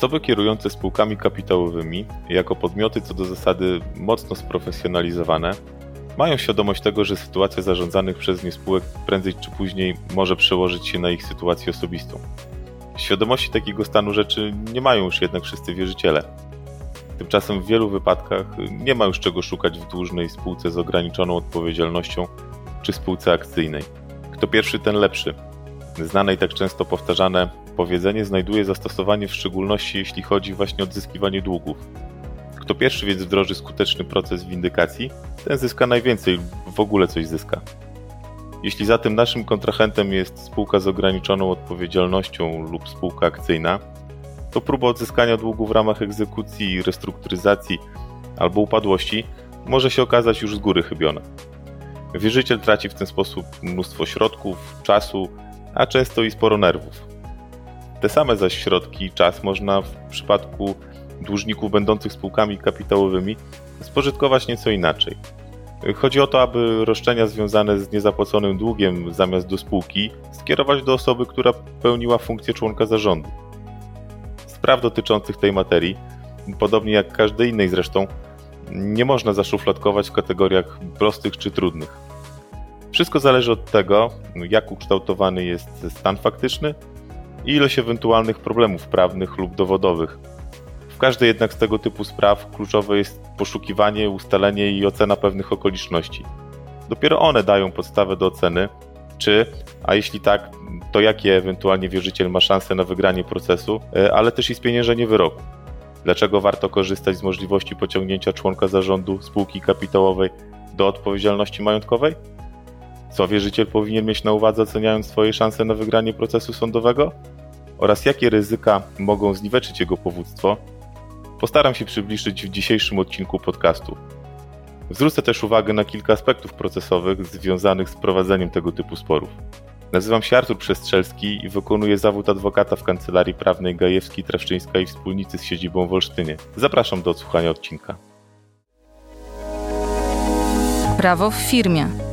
Osoby kierujące spółkami kapitałowymi, jako podmioty co do zasady mocno sprofesjonalizowane, mają świadomość tego, że sytuacja zarządzanych przez nie spółek prędzej czy później może przełożyć się na ich sytuację osobistą. Świadomości takiego stanu rzeczy nie mają już jednak wszyscy wierzyciele. Tymczasem w wielu wypadkach nie ma już czego szukać w dłużnej spółce z ograniczoną odpowiedzialnością czy spółce akcyjnej. Kto pierwszy, ten lepszy. Znane i tak często powtarzane powiedzenie znajduje zastosowanie w szczególności jeśli chodzi właśnie o odzyskiwanie długów. Kto pierwszy więc wdroży skuteczny proces windykacji, ten zyska najwięcej lub w ogóle coś zyska. Jeśli zatem naszym kontrahentem jest spółka z ograniczoną odpowiedzialnością lub spółka akcyjna, to próba odzyskania długu w ramach egzekucji, restrukturyzacji albo upadłości może się okazać już z góry chybiona. Wierzyciel traci w ten sposób mnóstwo środków, czasu, a często i sporo nerwów. Te same zaś środki i czas można w przypadku dłużników będących spółkami kapitałowymi spożytkować nieco inaczej. Chodzi o to, aby roszczenia związane z niezapłaconym długiem zamiast do spółki skierować do osoby, która pełniła funkcję członka zarządu. Spraw dotyczących tej materii, podobnie jak każdej innej zresztą, nie można zaszufladkować w kategoriach prostych czy trudnych. Wszystko zależy od tego, jak ukształtowany jest stan faktyczny i ilość ewentualnych problemów prawnych lub dowodowych. W każdej jednak z tego typu spraw kluczowe jest poszukiwanie, ustalenie i ocena pewnych okoliczności. Dopiero one dają podstawę do oceny, czy, a jeśli tak, to jakie ewentualnie wierzyciel ma szansę na wygranie procesu, e, ale też i spieniężenie wyroku. Dlaczego warto korzystać z możliwości pociągnięcia członka zarządu spółki kapitałowej do odpowiedzialności majątkowej? Co wierzyciel powinien mieć na uwadze, oceniając swoje szanse na wygranie procesu sądowego? Oraz jakie ryzyka mogą zniweczyć jego powództwo? Postaram się przybliżyć w dzisiejszym odcinku podcastu. Zwrócę też uwagę na kilka aspektów procesowych związanych z prowadzeniem tego typu sporów. Nazywam się Artur Przestrzelski i wykonuję zawód adwokata w Kancelarii Prawnej Gajewski, Traszczyńska i Wspólnicy z siedzibą w Olsztynie. Zapraszam do odsłuchania odcinka. Prawo w firmie.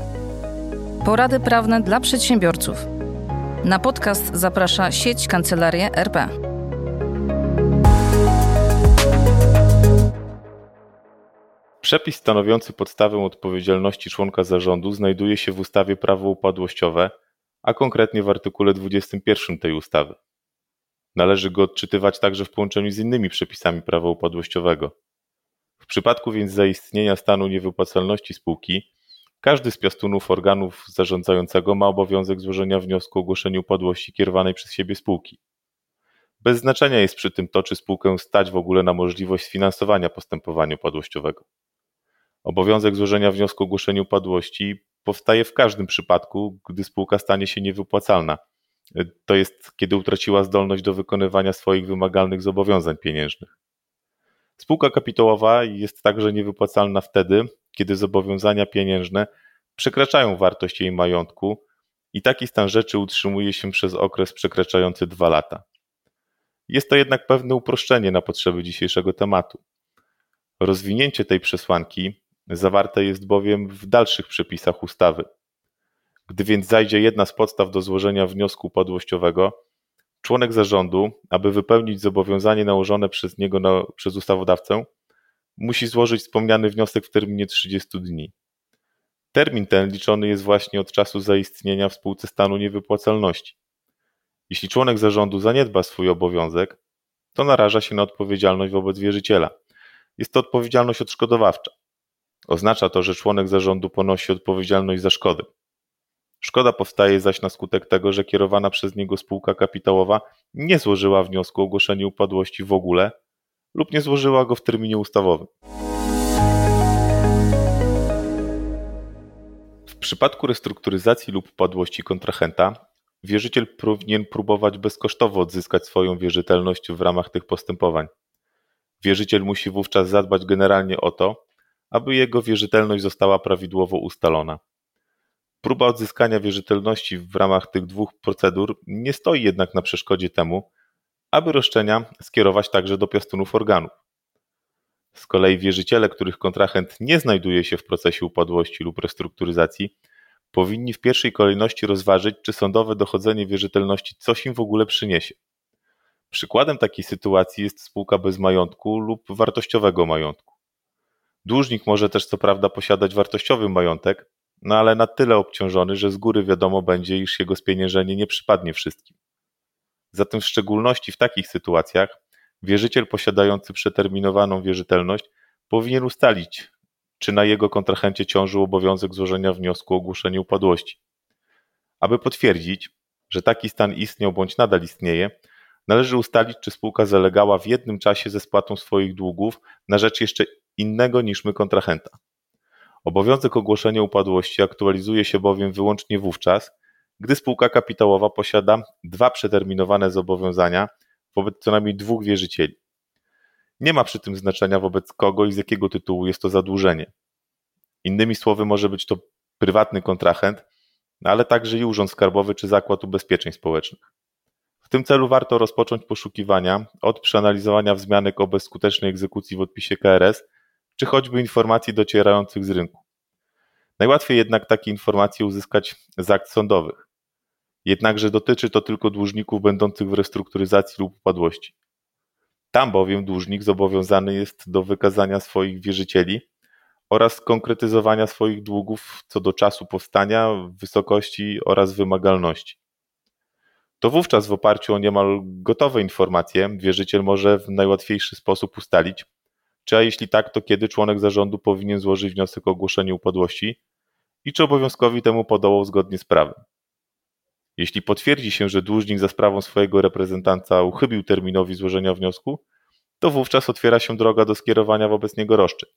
Porady prawne dla przedsiębiorców. Na podcast zaprasza sieć Kancelarie RP. Przepis stanowiący podstawę odpowiedzialności członka zarządu znajduje się w ustawie Prawo upadłościowe, a konkretnie w artykule 21 tej ustawy. Należy go odczytywać także w połączeniu z innymi przepisami prawa upadłościowego. W przypadku więc zaistnienia stanu niewypłacalności spółki, każdy z piastunów organów zarządzającego ma obowiązek złożenia wniosku o ogłoszenie upadłości kierowanej przez siebie spółki. Bez znaczenia jest przy tym to, czy spółkę stać w ogóle na możliwość sfinansowania postępowania upadłościowego. Obowiązek złożenia wniosku o ogłoszenie upadłości powstaje w każdym przypadku, gdy spółka stanie się niewypłacalna. To jest, kiedy utraciła zdolność do wykonywania swoich wymagalnych zobowiązań pieniężnych. Spółka kapitałowa jest także niewypłacalna wtedy, kiedy zobowiązania pieniężne przekraczają wartość jej majątku i taki stan rzeczy utrzymuje się przez okres przekraczający dwa lata. Jest to jednak pewne uproszczenie na potrzeby dzisiejszego tematu. Rozwinięcie tej przesłanki zawarte jest bowiem w dalszych przepisach ustawy. Gdy więc zajdzie jedna z podstaw do złożenia wniosku upadłościowego, członek zarządu, aby wypełnić zobowiązanie nałożone przez niego na, przez ustawodawcę, musi złożyć wspomniany wniosek w terminie 30 dni. Termin ten liczony jest właśnie od czasu zaistnienia w spółce stanu niewypłacalności. Jeśli członek zarządu zaniedba swój obowiązek, to naraża się na odpowiedzialność wobec wierzyciela. Jest to odpowiedzialność odszkodowawcza. Oznacza to, że członek zarządu ponosi odpowiedzialność za szkodę. Szkoda powstaje zaś na skutek tego, że kierowana przez niego spółka kapitałowa nie złożyła wniosku o ogłoszenie upadłości w ogóle lub nie złożyła go w terminie ustawowym. W przypadku restrukturyzacji lub upadłości kontrahenta, wierzyciel powinien próbować bezkosztowo odzyskać swoją wierzytelność w ramach tych postępowań. Wierzyciel musi wówczas zadbać generalnie o to, aby jego wierzytelność została prawidłowo ustalona. Próba odzyskania wierzytelności w ramach tych dwóch procedur nie stoi jednak na przeszkodzie temu, aby roszczenia skierować także do piastunów organów. Z kolei wierzyciele, których kontrahent nie znajduje się w procesie upadłości lub restrukturyzacji, powinni w pierwszej kolejności rozważyć, czy sądowe dochodzenie wierzytelności coś im w ogóle przyniesie. Przykładem takiej sytuacji jest spółka bez majątku lub wartościowego majątku. Dłużnik może też co prawda posiadać wartościowy majątek, no ale na tyle obciążony, że z góry wiadomo będzie, iż jego spieniężenie nie przypadnie wszystkim. Zatem w szczególności w takich sytuacjach wierzyciel posiadający przeterminowaną wierzytelność powinien ustalić, czy na jego kontrahencie ciążył obowiązek złożenia wniosku o ogłoszenie upadłości. Aby potwierdzić, że taki stan istniał bądź nadal istnieje, należy ustalić, czy spółka zalegała w jednym czasie ze spłatą swoich długów na rzecz jeszcze innego niż my kontrahenta. Obowiązek ogłoszenia upadłości aktualizuje się bowiem wyłącznie wówczas, gdy spółka kapitałowa posiada dwa przeterminowane zobowiązania wobec co najmniej dwóch wierzycieli. Nie ma przy tym znaczenia wobec kogo i z jakiego tytułu jest to zadłużenie. Innymi słowy, może być to prywatny kontrahent, ale także i Urząd Skarbowy czy Zakład Ubezpieczeń Społecznych. W tym celu warto rozpocząć poszukiwania od przeanalizowania wzmianek o bezskutecznej egzekucji w odpisie KRS, czy choćby informacji docierających z rynku. Najłatwiej jednak takie informacje uzyskać z akt sądowych. Jednakże dotyczy to tylko dłużników będących w restrukturyzacji lub upadłości. Tam bowiem dłużnik zobowiązany jest do wykazania swoich wierzycieli oraz konkretyzowania swoich długów co do czasu powstania, wysokości oraz wymagalności. To wówczas w oparciu o niemal gotowe informacje wierzyciel może w najłatwiejszy sposób ustalić, czy a jeśli tak, to kiedy członek zarządu powinien złożyć wniosek o ogłoszenie upadłości i czy obowiązkowi temu podołał zgodnie z prawem. Jeśli potwierdzi się, że dłużnik za sprawą swojego reprezentanta uchybił terminowi złożenia wniosku, to wówczas otwiera się droga do skierowania wobec niego roszczeń.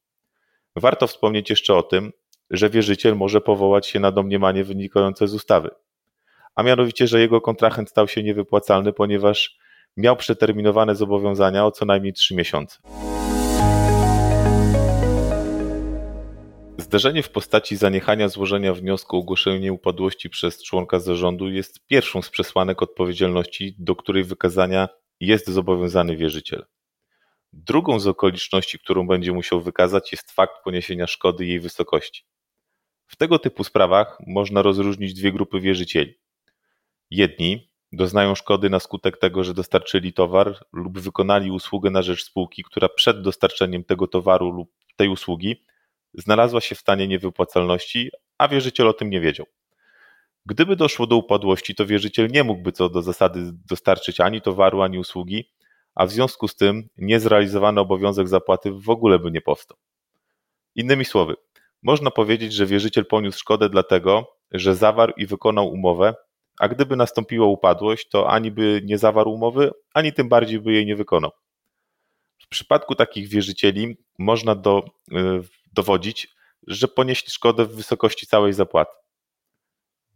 Warto wspomnieć jeszcze o tym, że wierzyciel może powołać się na domniemanie wynikające z ustawy, a mianowicie, że jego kontrahent stał się niewypłacalny, ponieważ miał przeterminowane zobowiązania o co najmniej 3 miesiące. Zdarzenie w postaci zaniechania złożenia wniosku o ogłoszenie upadłości przez członka zarządu jest pierwszą z przesłanek odpowiedzialności, do której wykazania jest zobowiązany wierzyciel. Drugą z okoliczności, którą będzie musiał wykazać, jest fakt poniesienia szkody jej wysokości. W tego typu sprawach można rozróżnić dwie grupy wierzycieli. Jedni doznają szkody na skutek tego, że dostarczyli towar lub wykonali usługę na rzecz spółki, która przed dostarczeniem tego towaru lub tej usługi znalazła się w stanie niewypłacalności, a wierzyciel o tym nie wiedział. Gdyby doszło do upadłości, to wierzyciel nie mógłby co do zasady dostarczyć ani towaru, ani usługi, a w związku z tym niezrealizowany obowiązek zapłaty w ogóle by nie powstał. Innymi słowy, można powiedzieć, że wierzyciel poniósł szkodę dlatego, że zawarł i wykonał umowę, a gdyby nastąpiła upadłość, to ani by nie zawarł umowy, ani tym bardziej by jej nie wykonał. W przypadku takich wierzycieli można do, y, dowodzić, że ponieśli szkodę w wysokości całej zapłaty.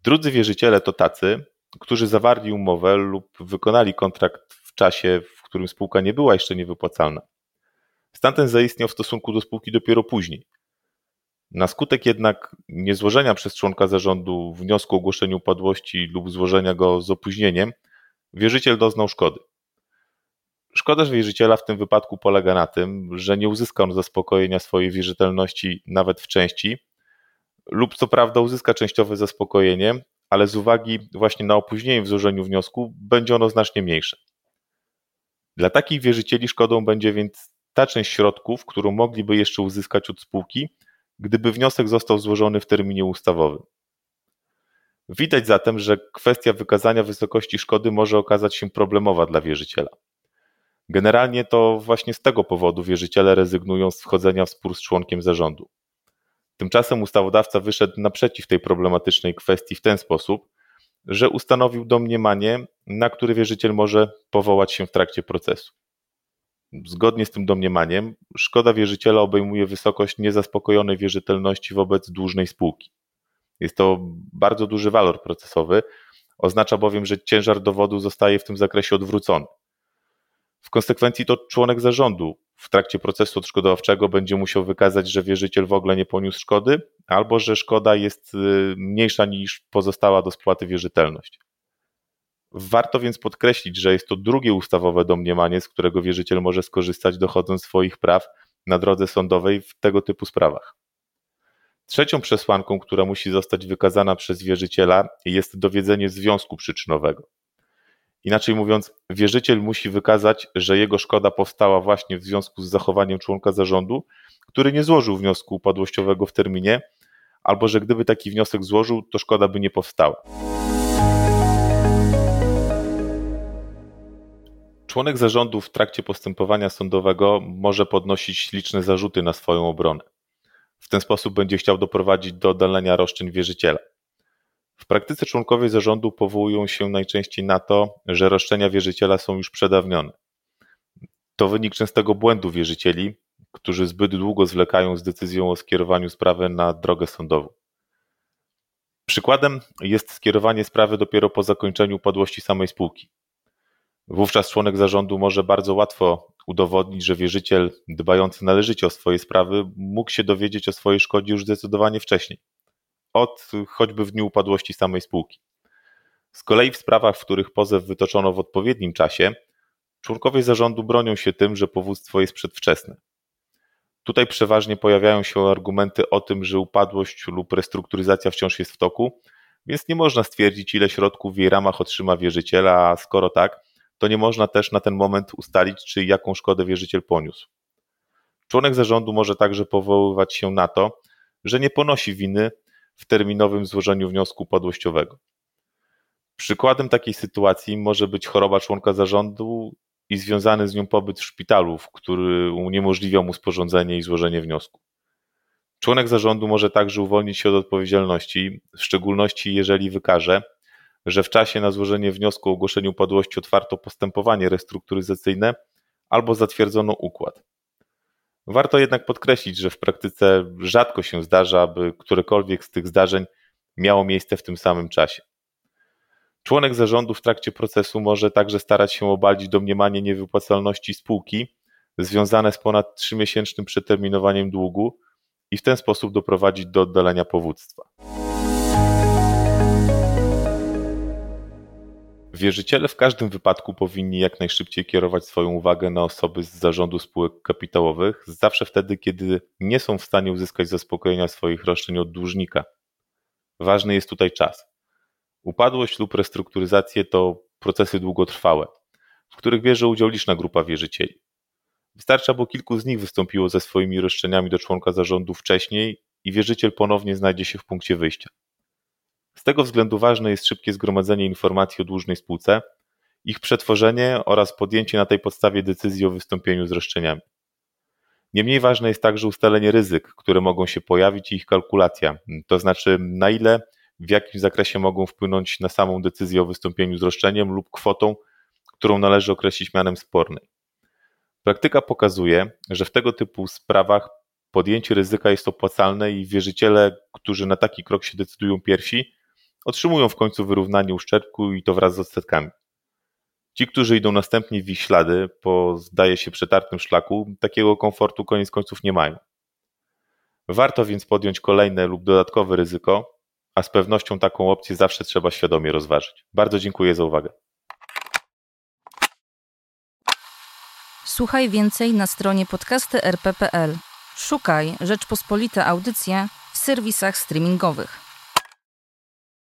Drudzy wierzyciele to tacy, którzy zawarli umowę lub wykonali kontrakt w czasie, w którym spółka nie była jeszcze niewypłacalna. Stan ten zaistniał w stosunku do spółki dopiero później. Na skutek jednak niezłożenia przez członka zarządu wniosku o ogłoszenie upadłości lub złożenia go z opóźnieniem, wierzyciel doznał szkody. Szkoda wierzyciela w tym wypadku polega na tym, że nie uzyska on zaspokojenia swojej wierzytelności nawet w części, lub co prawda uzyska częściowe zaspokojenie, ale z uwagi właśnie na opóźnienie w złożeniu wniosku będzie ono znacznie mniejsze. Dla takich wierzycieli szkodą będzie więc ta część środków, którą mogliby jeszcze uzyskać od spółki, gdyby wniosek został złożony w terminie ustawowym. Widać zatem, że kwestia wykazania wysokości szkody może okazać się problemowa dla wierzyciela. Generalnie to właśnie z tego powodu wierzyciele rezygnują z wchodzenia w spór z członkiem zarządu. Tymczasem ustawodawca wyszedł naprzeciw tej problematycznej kwestii w ten sposób, że ustanowił domniemanie, na które wierzyciel może powołać się w trakcie procesu. Zgodnie z tym domniemaniem, szkoda wierzyciela obejmuje wysokość niezaspokojonej wierzytelności wobec dłużnej spółki. Jest to bardzo duży walor procesowy, oznacza bowiem, że ciężar dowodu zostaje w tym zakresie odwrócony. W konsekwencji to członek zarządu w trakcie procesu odszkodowawczego będzie musiał wykazać, że wierzyciel w ogóle nie poniósł szkody, albo że szkoda jest y, mniejsza niż pozostała do spłaty wierzytelność. Warto więc podkreślić, że jest to drugie ustawowe domniemanie, z którego wierzyciel może skorzystać, dochodząc swoich praw na drodze sądowej w tego typu sprawach. Trzecią przesłanką, która musi zostać wykazana przez wierzyciela, jest dowiedzenie związku przyczynowego. Inaczej mówiąc, wierzyciel musi wykazać, że jego szkoda powstała właśnie w związku z zachowaniem członka zarządu, który nie złożył wniosku upadłościowego w terminie, albo że gdyby taki wniosek złożył, to szkoda by nie powstała. Członek zarządu w trakcie postępowania sądowego może podnosić liczne zarzuty na swoją obronę. W ten sposób będzie chciał doprowadzić do oddalenia roszczeń wierzyciela. W praktyce członkowie zarządu powołują się najczęściej na to, że roszczenia wierzyciela są już przedawnione. To wynik częstego błędu wierzycieli, którzy zbyt długo zwlekają z decyzją o skierowaniu sprawy na drogę sądową. Przykładem jest skierowanie sprawy dopiero po zakończeniu upadłości samej spółki. Wówczas członek zarządu może bardzo łatwo udowodnić, że wierzyciel dbający należycie o swoje sprawy mógł się dowiedzieć o swojej szkodzie już zdecydowanie wcześniej, od choćby w dniu upadłości samej spółki. Z kolei w sprawach, w których pozew wytoczono w odpowiednim czasie, członkowie zarządu bronią się tym, że powództwo jest przedwczesne. Tutaj przeważnie pojawiają się argumenty o tym, że upadłość lub restrukturyzacja wciąż jest w toku, więc nie można stwierdzić, ile środków w jej ramach otrzyma wierzyciela, a skoro tak, to nie można też na ten moment ustalić, czy jaką szkodę wierzyciel poniósł. Członek zarządu może także powoływać się na to, że nie ponosi winy w terminowym złożeniu wniosku upadłościowego. Przykładem takiej sytuacji może być choroba członka zarządu i związany z nią pobyt w szpitalu, który uniemożliwiał mu sporządzenie i złożenie wniosku. Członek zarządu może także uwolnić się od odpowiedzialności, w szczególności jeżeli wykaże, że w czasie na złożenie wniosku o ogłoszeniu upadłości otwarto postępowanie restrukturyzacyjne albo zatwierdzono układ. Warto jednak podkreślić, że w praktyce rzadko się zdarza, aby którekolwiek z tych zdarzeń miało miejsce w tym samym czasie. Członek zarządu w trakcie procesu może także starać się obalić domniemanie niewypłacalności spółki związane z ponad trzymiesięcznym przeterminowaniem długu i w ten sposób doprowadzić do oddalenia powództwa. Wierzyciele w każdym wypadku powinni jak najszybciej kierować swoją uwagę na osoby z zarządu spółek kapitałowych, zawsze wtedy, kiedy nie są w stanie uzyskać zaspokojenia swoich roszczeń od dłużnika. Ważny jest tutaj czas. Upadłość lub restrukturyzację to procesy długotrwałe, w których bierze udział liczna grupa wierzycieli. Wystarczy, aby kilku z nich wystąpiło ze swoimi roszczeniami do członka zarządu wcześniej i wierzyciel ponownie znajdzie się w punkcie wyjścia. Z tego względu ważne jest szybkie zgromadzenie informacji o dłużnej spółce, ich przetworzenie oraz podjęcie na tej podstawie decyzji o wystąpieniu z roszczeniami. Niemniej ważne jest także ustalenie ryzyk, które mogą się pojawić i ich kalkulacja, to znaczy na ile, w jakim zakresie mogą wpłynąć na samą decyzję o wystąpieniu z roszczeniem lub kwotą, którą należy określić mianem spornej. Praktyka pokazuje, że w tego typu sprawach podjęcie ryzyka jest opłacalne i wierzyciele, którzy na taki krok się decydują pierwsi, otrzymują w końcu wyrównanie uszczerbku i to wraz z odsetkami. Ci, którzy idą następnie w ich ślady po, zdaje się, przetartym szlaku, takiego komfortu koniec końców nie mają. Warto więc podjąć kolejne lub dodatkowe ryzyko, a z pewnością taką opcję zawsze trzeba świadomie rozważyć. Bardzo dziękuję za uwagę. Słuchaj więcej na stronie podcasty.rp.pl. Szukaj Rzeczpospolite Audycje w serwisach streamingowych.